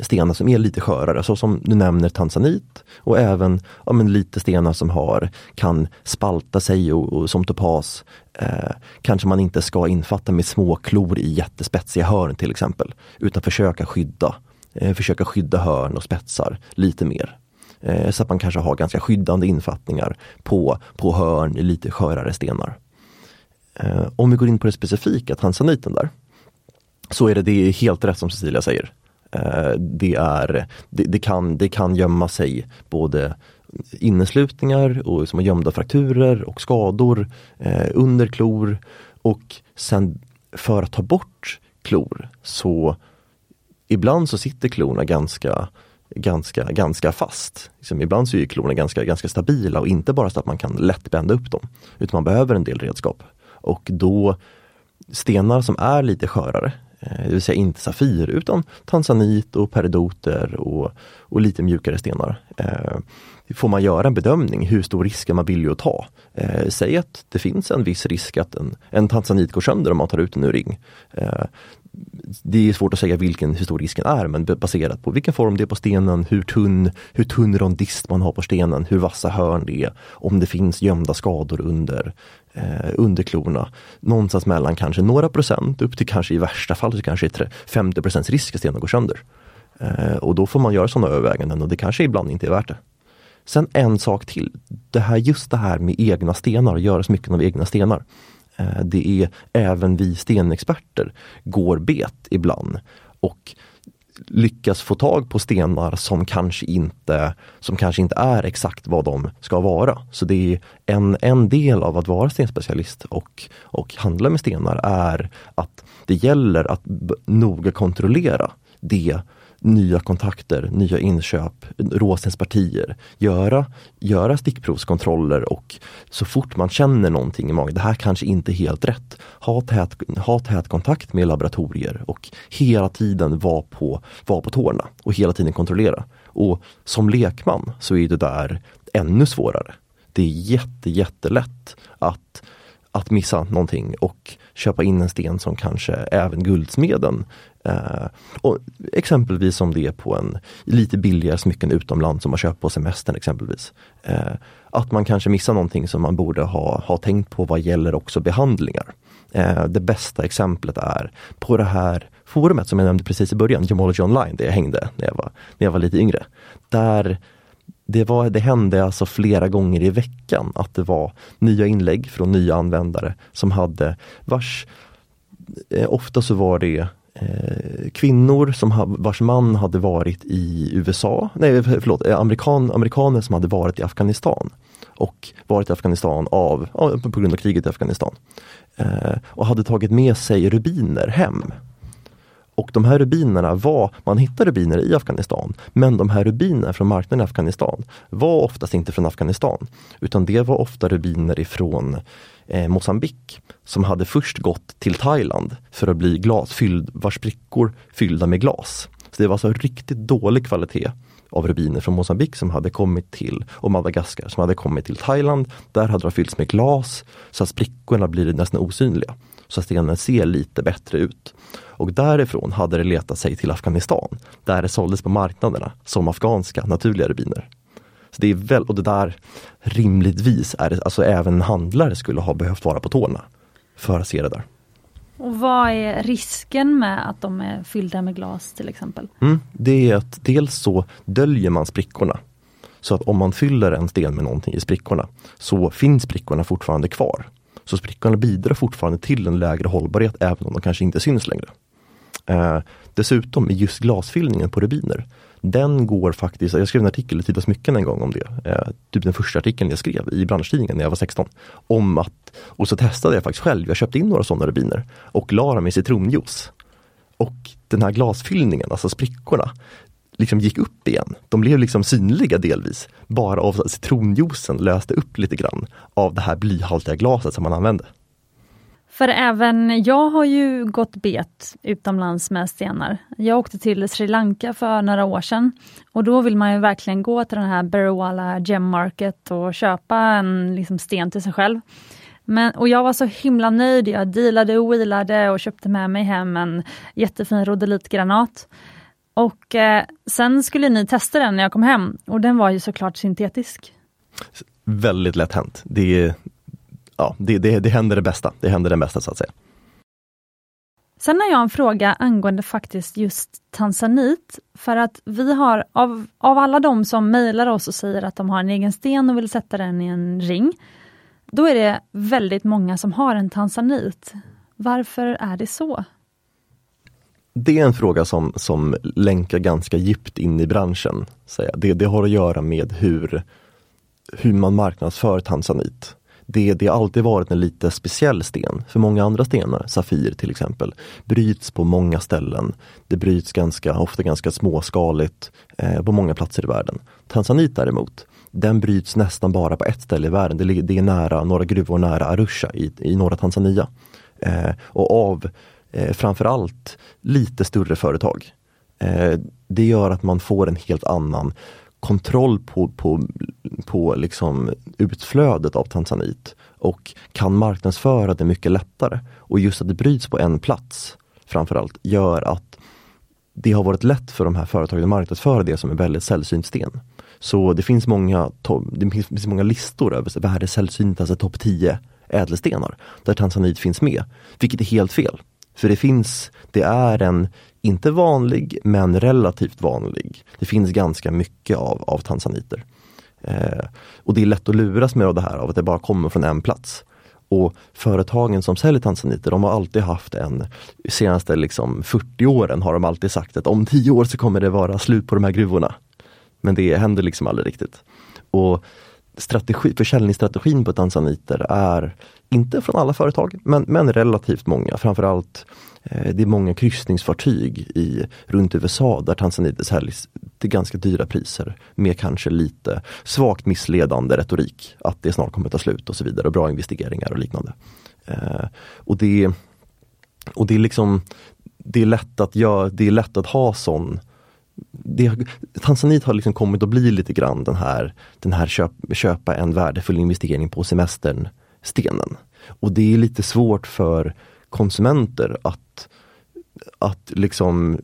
stenar som är lite skörare, så som du nämner tanzanit och även ja, men lite stenar som har, kan spalta sig och, och som topas. Eh, kanske man inte ska infatta med små klor i jättespetsiga hörn till exempel, utan försöka skydda, eh, försöka skydda hörn och spetsar lite mer. Eh, så att man kanske har ganska skyddande infattningar på, på hörn i lite skörare stenar. Eh, om vi går in på det specifika, tanzaniten där, så är det, det är helt rätt som Cecilia säger. Eh, det, är, det, det, kan, det kan gömma sig både inneslutningar och som gömda frakturer och skador eh, under klor och sen för att ta bort klor så ibland så sitter klorna ganska ganska, ganska fast. Liksom ibland så är klorna ganska, ganska stabila och inte bara så att man kan lätt bända upp dem. Utan man behöver en del redskap. Och då stenar som är lite skörare eh, det vill säga inte Safir utan tanzanit och peridoter och, och lite mjukare stenar. Eh, får man göra en bedömning hur stor risk är man villig att ta. Eh, säg att det finns en viss risk att en, en tanzanit går sönder om man tar ut den ur ring. Eh, det är svårt att säga vilken, hur stor risken är men baserat på vilken form det är på stenen, hur tunn, hur tunn rondist man har på stenen, hur vassa hörn det är, om det finns gömda skador under, eh, under klorna. Någonstans mellan kanske några procent upp till kanske i värsta fall så kanske 50 procents risk att stenen går sönder. Eh, och då får man göra sådana överväganden och det kanske ibland inte är värt det. Sen en sak till, det här, just det här med egna stenar, och göra smycken av egna stenar. Eh, det är även vi stenexperter går bet ibland och lyckas få tag på stenar som kanske inte, som kanske inte är exakt vad de ska vara. Så det är en, en del av att vara stenspecialist och, och handla med stenar är att det gäller att noga kontrollera det nya kontakter, nya inköp, råstenspartier. Göra, göra stickprovskontroller och så fort man känner någonting i magen, det här kanske inte är helt rätt. Ha tät, ha tät kontakt med laboratorier och hela tiden vara på, var på tårna och hela tiden kontrollera. Och som lekman så är det där ännu svårare. Det är jätte, jättelätt att, att missa någonting och köpa in en sten som kanske även guldsmeden Eh, och exempelvis om det är på en lite billigare smycken utomlands som man köper på semestern exempelvis. Eh, att man kanske missar någonting som man borde ha, ha tänkt på vad gäller också behandlingar. Eh, det bästa exemplet är på det här forumet som jag nämnde precis i början, Gemology online, där jag hängde när jag var, när jag var lite yngre. Där det, var, det hände alltså flera gånger i veckan att det var nya inlägg från nya användare som hade vars eh, Ofta så var det eh, kvinnor som vars man hade varit i USA, nej förlåt, eh, amerikan, amerikaner som hade varit i Afghanistan och varit i Afghanistan av, på grund av kriget i Afghanistan. Eh, och hade tagit med sig rubiner hem. Och de här rubinerna var, man hittar rubiner i Afghanistan, men de här rubinerna från marknaden i Afghanistan var oftast inte från Afghanistan. Utan det var ofta rubiner ifrån eh, Mosambik som hade först gått till Thailand för att bli glasfylld, vars sprickor fyllda med glas. Så det var alltså riktigt dålig kvalitet av rubiner från Mosambik som hade kommit till, och Madagaskar som hade kommit till Thailand. Där hade de fyllts med glas så att sprickorna blir nästan osynliga. Så att stenen ser lite bättre ut. Och därifrån hade det letat sig till Afghanistan där det såldes på marknaderna som afghanska naturliga rubiner. Så det är väl, och det där rimligtvis är det, alltså även en handlare skulle ha behövt vara på tårna för att se det där. Och vad är risken med att de är fyllda med glas till exempel? Mm, det är att dels så döljer man sprickorna. Så att om man fyller en sten med någonting i sprickorna så finns sprickorna fortfarande kvar. Så sprickorna bidrar fortfarande till en lägre hållbarhet även om de kanske inte syns längre. Eh, dessutom är just glasfyllningen på rubiner den går faktiskt, jag skrev en artikel i Tida Smycken en gång om det, eh, typ den första artikeln jag skrev i branschtidningen när jag var 16. Om att, och så testade jag faktiskt själv, jag köpte in några sådana rubiner och la dem i citronjuice. Och den här glasfyllningen, alltså sprickorna, liksom gick upp igen. De blev liksom synliga delvis. Bara av att citronjuicen löste upp lite grann av det här blyhaltiga glaset som man använde. För även jag har ju gått bet utomlands med stenar. Jag åkte till Sri Lanka för några år sedan och då vill man ju verkligen gå till den här Berwala Gem Market och köpa en liksom, sten till sig själv. Men, och jag var så himla nöjd. Jag dealade och wheelade och köpte med mig hem en jättefin rodelitgranat. Och eh, sen skulle ni testa den när jag kom hem och den var ju såklart syntetisk. Väldigt lätt hänt. Det är, ja, det, det, det händer det bästa. Det händer det bästa så att säga. Sen har jag en fråga angående faktiskt just tanzanit. För att vi har, av, av alla de som mejlar oss och säger att de har en egen sten och vill sätta den i en ring, då är det väldigt många som har en tanzanit. Varför är det så? Det är en fråga som, som länkar ganska djupt in i branschen. Det, det har att göra med hur, hur man marknadsför tanzanit det, det har alltid varit en lite speciell sten. För många andra stenar, Safir till exempel, bryts på många ställen. Det bryts ganska, ofta ganska småskaligt eh, på många platser i världen. Tanzanit däremot, den bryts nästan bara på ett ställe i världen. Det, det är nära några gruvor nära Arusha i, i norra Tanzania. Eh, och av eh, framförallt lite större företag. Eh, det gör att man får en helt annan kontroll på, på, på liksom utflödet av tanzanit och kan marknadsföra det mycket lättare. Och just att det bryts på en plats framförallt gör att det har varit lätt för de här företagen att marknadsföra det som är väldigt sällsynt sten. Så det finns många, det finns många listor över världens sällsyntaste topp 10 ädelstenar där tanzanit finns med. Vilket är helt fel. För det finns, det är en, inte vanlig, men relativt vanlig. Det finns ganska mycket av, av tanzaniter. Eh, och det är lätt att luras med av det här av att det bara kommer från en plats. Och företagen som säljer tanzaniter, de har alltid haft en, senaste liksom 40 åren har de alltid sagt att om 10 år så kommer det vara slut på de här gruvorna. Men det händer liksom aldrig riktigt. Och strategi, försäljningsstrategin på tanzaniter är inte från alla företag, men, men relativt många. Framförallt Eh, det är många kryssningsfartyg i, runt USA där Tanzania säljs till ganska dyra priser med kanske lite svagt missledande retorik. Att det snart kommer ta slut och så vidare och bra investeringar och liknande. Eh, och det, och det är liksom det är lätt att, göra, det är lätt att ha sån det, Tanzanit har liksom kommit att bli lite grann den här, den här köp, köpa en värdefull investering på semestern stenen. Och det är lite svårt för konsumenter att, att liksom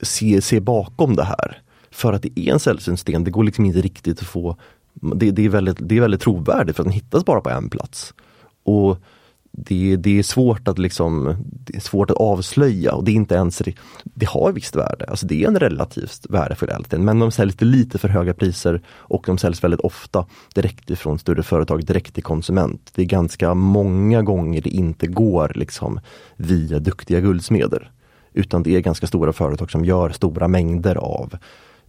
se, se bakom det här. För att det är en sällsynt sten, det går liksom inte riktigt att få det, det, är väldigt, det är väldigt trovärdigt för att den hittas bara på en plats. Och det, det, är svårt att liksom, det är svårt att avslöja och det är inte ens, det har visst värde, alltså det är en relativt värdefull ädelsten men de säljs till lite för höga priser och de säljs väldigt ofta direkt ifrån större företag, direkt till konsument. Det är ganska många gånger det inte går liksom via duktiga guldsmeder. Utan det är ganska stora företag som gör stora mängder av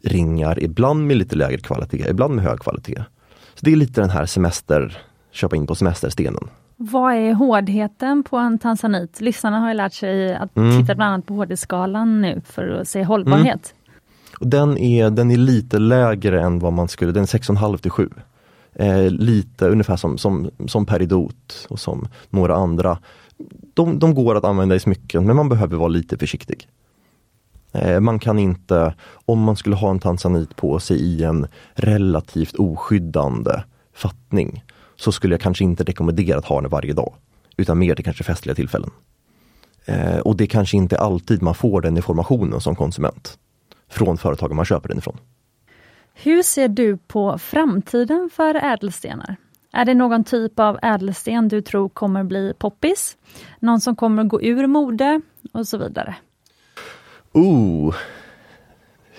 ringar, ibland med lite lägre kvalitet, ibland med hög kvalitet. Så Det är lite den här semester, köpa in på semesterstenen. Vad är hårdheten på en tanzanit? Lyssnarna har ju lärt sig att mm. titta bland annat på hårdhetsskalan nu för att se hållbarhet. Mm. Och den, är, den är lite lägre än vad man skulle, den är 6,5 till 7. Eh, lite ungefär som, som, som peridot och som några andra. De, de går att använda i smycken men man behöver vara lite försiktig. Eh, man kan inte, om man skulle ha en tanzanit på sig i en relativt oskyddande fattning, så skulle jag kanske inte rekommendera att ha den varje dag. Utan mer till kanske festliga tillfällen. Eh, och det kanske inte alltid man får den informationen som konsument. Från företagen man köper den ifrån. Hur ser du på framtiden för ädelstenar? Är det någon typ av ädelsten du tror kommer bli poppis? Någon som kommer gå ur mode och så vidare? Oh,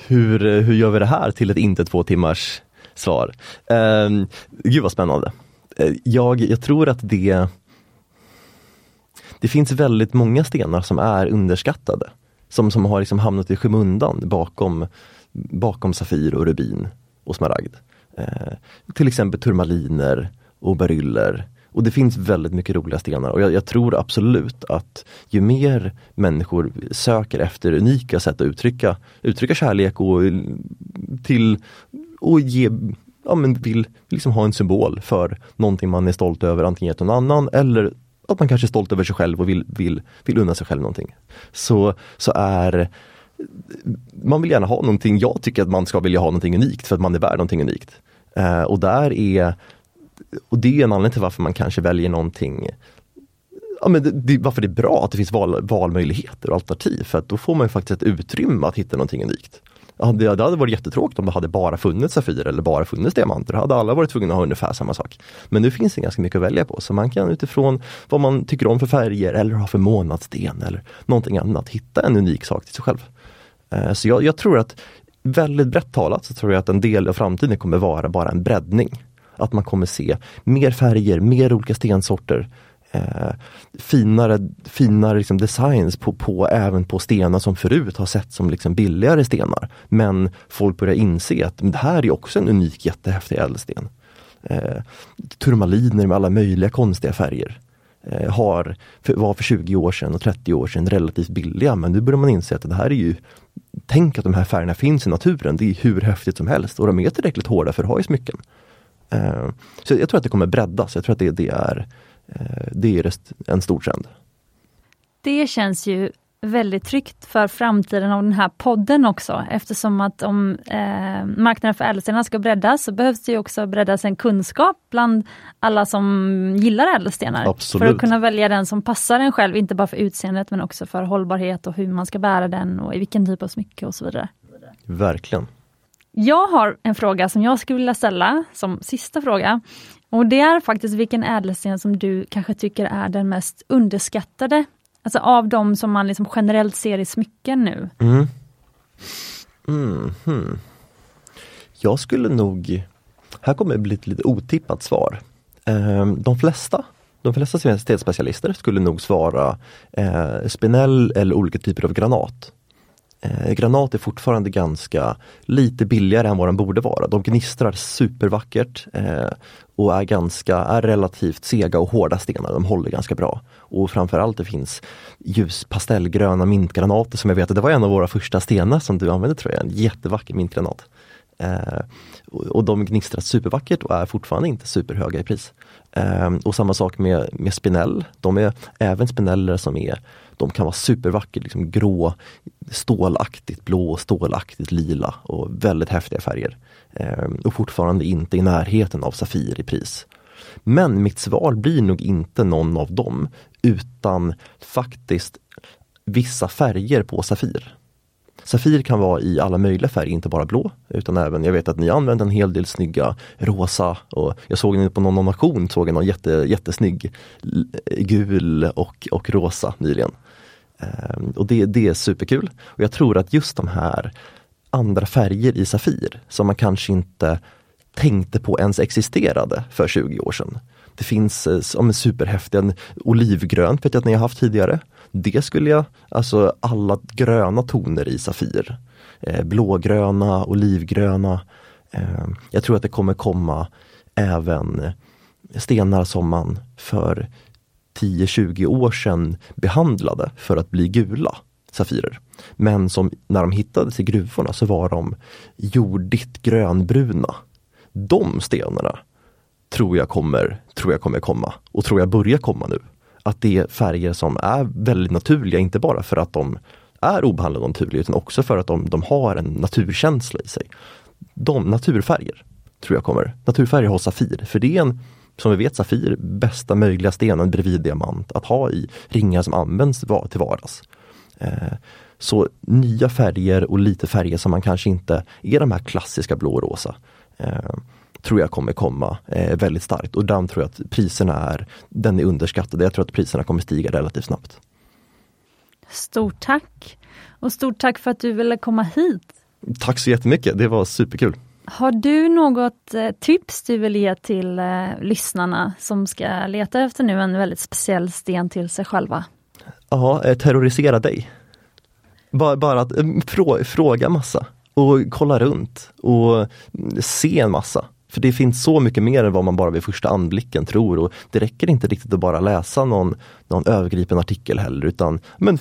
hur, hur gör vi det här till ett inte två timmars svar? Um, gud vad spännande. Eh, jag, jag tror att det det finns väldigt många stenar som är underskattade. Som, som har liksom hamnat i skymundan bakom, bakom Safir och Rubin och Smaragd. Eh, till exempel turmaliner och beryller. Och det finns väldigt mycket roliga stenar och jag, jag, tror absolut att ju mer människor söker efter unika sätt att uttrycka, uttrycka kärlek och till och ge ja, men vill liksom ha en symbol för någonting man är stolt över, antingen gett någon annan eller att man kanske är stolt över sig själv och vill, vill, vill unna sig själv någonting. Så, så är man vill gärna ha någonting, jag tycker att man ska vilja ha någonting unikt för att man är värd någonting unikt. Eh, och där är och det är en anledning till varför man kanske väljer någonting ja, men det, det, varför det är bra att det finns val, valmöjligheter och alternativ för att då får man faktiskt ett utrymme att hitta någonting unikt. Ja, det, hade varit jättetråkigt om det hade bara funnits Safir eller bara funnits diamanter. Då hade alla varit tvungna att ha ungefär samma sak. Men nu finns det ganska mycket att välja på så man kan utifrån vad man tycker om för färger eller har för månadssten eller någonting annat hitta en unik sak till sig själv. Eh, så jag, jag tror att väldigt brett talat så tror jag att en del av framtiden kommer vara bara en breddning. Att man kommer se mer färger, mer olika stensorter eh, finare, finare liksom designs på, på, även på stenar som förut har sett som liksom billigare stenar. Men folk börjar inse att det här är också en unik jättehäftig ädelsten. Eh, turmaliner med alla möjliga konstiga färger. Eh, har, för, var för 20 år sedan och 30 år sedan relativt billiga men nu börjar man inse att det här är ju Tänk att de här färgerna finns i naturen, det är hur häftigt som helst och de är tillräckligt hårda för att ha i smycken. Eh, så jag tror att det kommer breddas, jag tror att det, det är det är en stor trend. Det känns ju väldigt tryggt för framtiden av den här podden också eftersom att om eh, marknaden för ädelstenar ska breddas så behövs det också breddas en kunskap bland alla som gillar ädelstenar. Absolut. För att kunna välja den som passar en själv, inte bara för utseendet men också för hållbarhet och hur man ska bära den och i vilken typ av smycke och så vidare. Verkligen. Jag har en fråga som jag skulle vilja ställa som sista fråga. Och det är faktiskt vilken ädelsten som du kanske tycker är den mest underskattade Alltså av de som man liksom generellt ser i smycken nu. Mm. Mm, hmm. Jag skulle nog, här kommer det bli ett lite otippat svar. Ehm, de flesta de flesta stenspecialister skulle nog svara eh, spinell eller olika typer av granat. Eh, granat är fortfarande ganska lite billigare än vad den borde vara. De gnistrar supervackert eh, och är ganska, är relativt sega och hårda stenar. De håller ganska bra. Och framförallt det finns ljus pastellgröna mintgranater som jag vet att det var en av våra första stenar som du använde tror jag, en jättevacker mintgranat. Eh, och, de gnistrar supervackert och är fortfarande inte superhöga i pris. Eh, och samma sak med, med spinell. De är även spineller som är de kan vara supervackert, liksom grå, stålaktigt blå, stålaktigt lila och väldigt häftiga färger. Eh, och fortfarande inte i närheten av Safir i pris. Men mitt svar blir nog inte någon av dem, utan faktiskt vissa färger på Safir. Safir kan vara i alla möjliga färger, inte bara blå, utan även, jag vet att ni använder en hel del snygga rosa och jag såg ni på någon auktion, såg jag någon jätte, jättesnygg gul och, och rosa nyligen. Ehm, och det, det är superkul. Och jag tror att just de här andra färger i Safir som man kanske inte tänkte på ens existerade för 20 år sedan. Det finns eh, som en superhäftig olivgrönt vet jag att ni har haft tidigare. Det skulle jag, alltså alla gröna toner i Safir. Eh, blågröna, olivgröna. Eh, jag tror att det kommer komma även stenar som man för 10-20 år sedan behandlade för att bli gula safirer. Men som när de hittades i gruvorna så var de jordigt grönbruna. De stenarna tror jag kommer, tror jag kommer komma och tror jag börjar komma nu. Att det är färger som är väldigt naturliga, inte bara för att de är obehandlade och naturliga utan också för att de, de har en naturkänsla i sig. De naturfärger tror jag kommer. Naturfärger har Safir, för det är en som vi vet Safir, bästa möjliga stenen bredvid diamant att ha i ringar som används till vardags. Eh, så nya färger och lite färger som man kanske inte är de här klassiska blå och rosa. Eh, tror jag kommer komma eh, väldigt starkt och den tror jag att priserna är, den är underskattad. Jag tror att priserna kommer stiga relativt snabbt. Stort tack! Och stort tack för att du ville komma hit. Tack så jättemycket, det var superkul. Har du något eh, tips du vill ge till eh, lyssnarna som ska leta efter nu en väldigt speciell sten till sig själva? Ja, eh, terrorisera dig. Bara, bara att frå, fråga massa och kolla runt och se en massa. För det finns så mycket mer än vad man bara vid första anblicken tror och det räcker inte riktigt att bara läsa någon, någon övergripande artikel heller utan men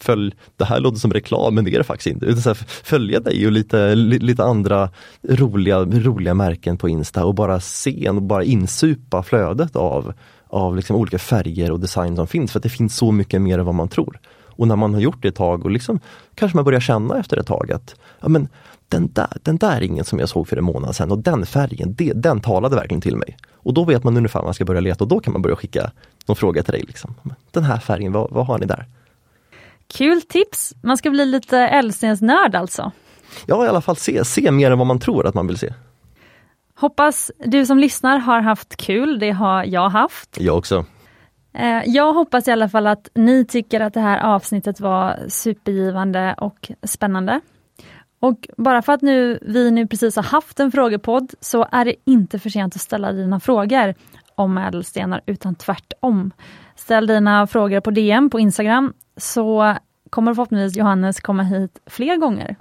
följ, det här låter som reklam men det är det faktiskt inte. Utan så här, följa dig och lite, lite andra roliga, roliga märken på Insta och bara se och bara insupa flödet av, av liksom olika färger och design som finns. För det finns så mycket mer än vad man tror. Och när man har gjort det ett tag och liksom kanske man börjar känna efter ett tag att ja, men, den, där, den där ringen som jag såg för en månad sedan och den färgen, det, den talade verkligen till mig. Och då vet man ungefär vad man ska börja leta och då kan man börja skicka någon fråga till dig. Liksom. Den här färgen, vad, vad har ni där? Kul tips! Man ska bli lite ädelstensnörd alltså. Ja, i alla fall se, se mer än vad man tror att man vill se. Hoppas du som lyssnar har haft kul, det har jag haft. Jag också. Eh, jag hoppas i alla fall att ni tycker att det här avsnittet var supergivande och spännande. Och bara för att nu, vi nu precis har haft en frågepodd så är det inte för sent att ställa dina frågor om ädelstenar utan tvärtom. Ställ dina frågor på DM på Instagram så kommer förhoppningsvis Johannes komma hit fler gånger.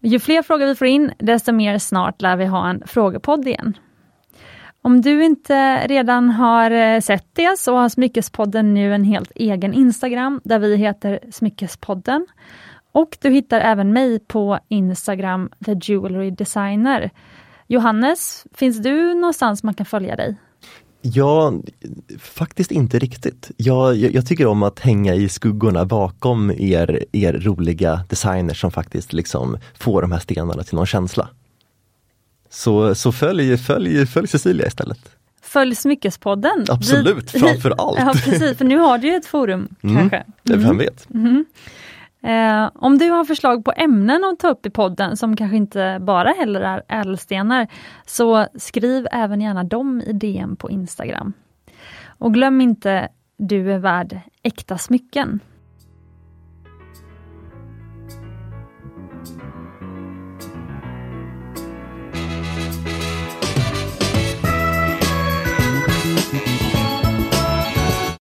Ju fler frågor vi får in, desto mer snart lär vi ha en frågepodd igen. Om du inte redan har eh, sett det så har Smyckespodden nu en helt egen Instagram där vi heter Smyckespodden. Och du hittar även mig på Instagram, The Jewelry Designer. Johannes, finns du någonstans man kan följa dig? Ja, faktiskt inte riktigt. Jag, jag, jag, tycker om att hänga i skuggorna bakom er, er roliga designers som faktiskt liksom får de här stenarna till någon känsla. Så, så följ, följ, följ Cecilia istället. Följ Smyckespodden. Absolut, vi, framför allt. Ja, precis, för nu har du ju ett forum mm, kanske. Mm. Vem vet. Mm. Eh, om du har förslag på ämnen att ta upp i podden som kanske inte bara heller är ädelstenar, så skriv även gärna dem i DM på Instagram. Och glöm inte, du är värd äkta smycken.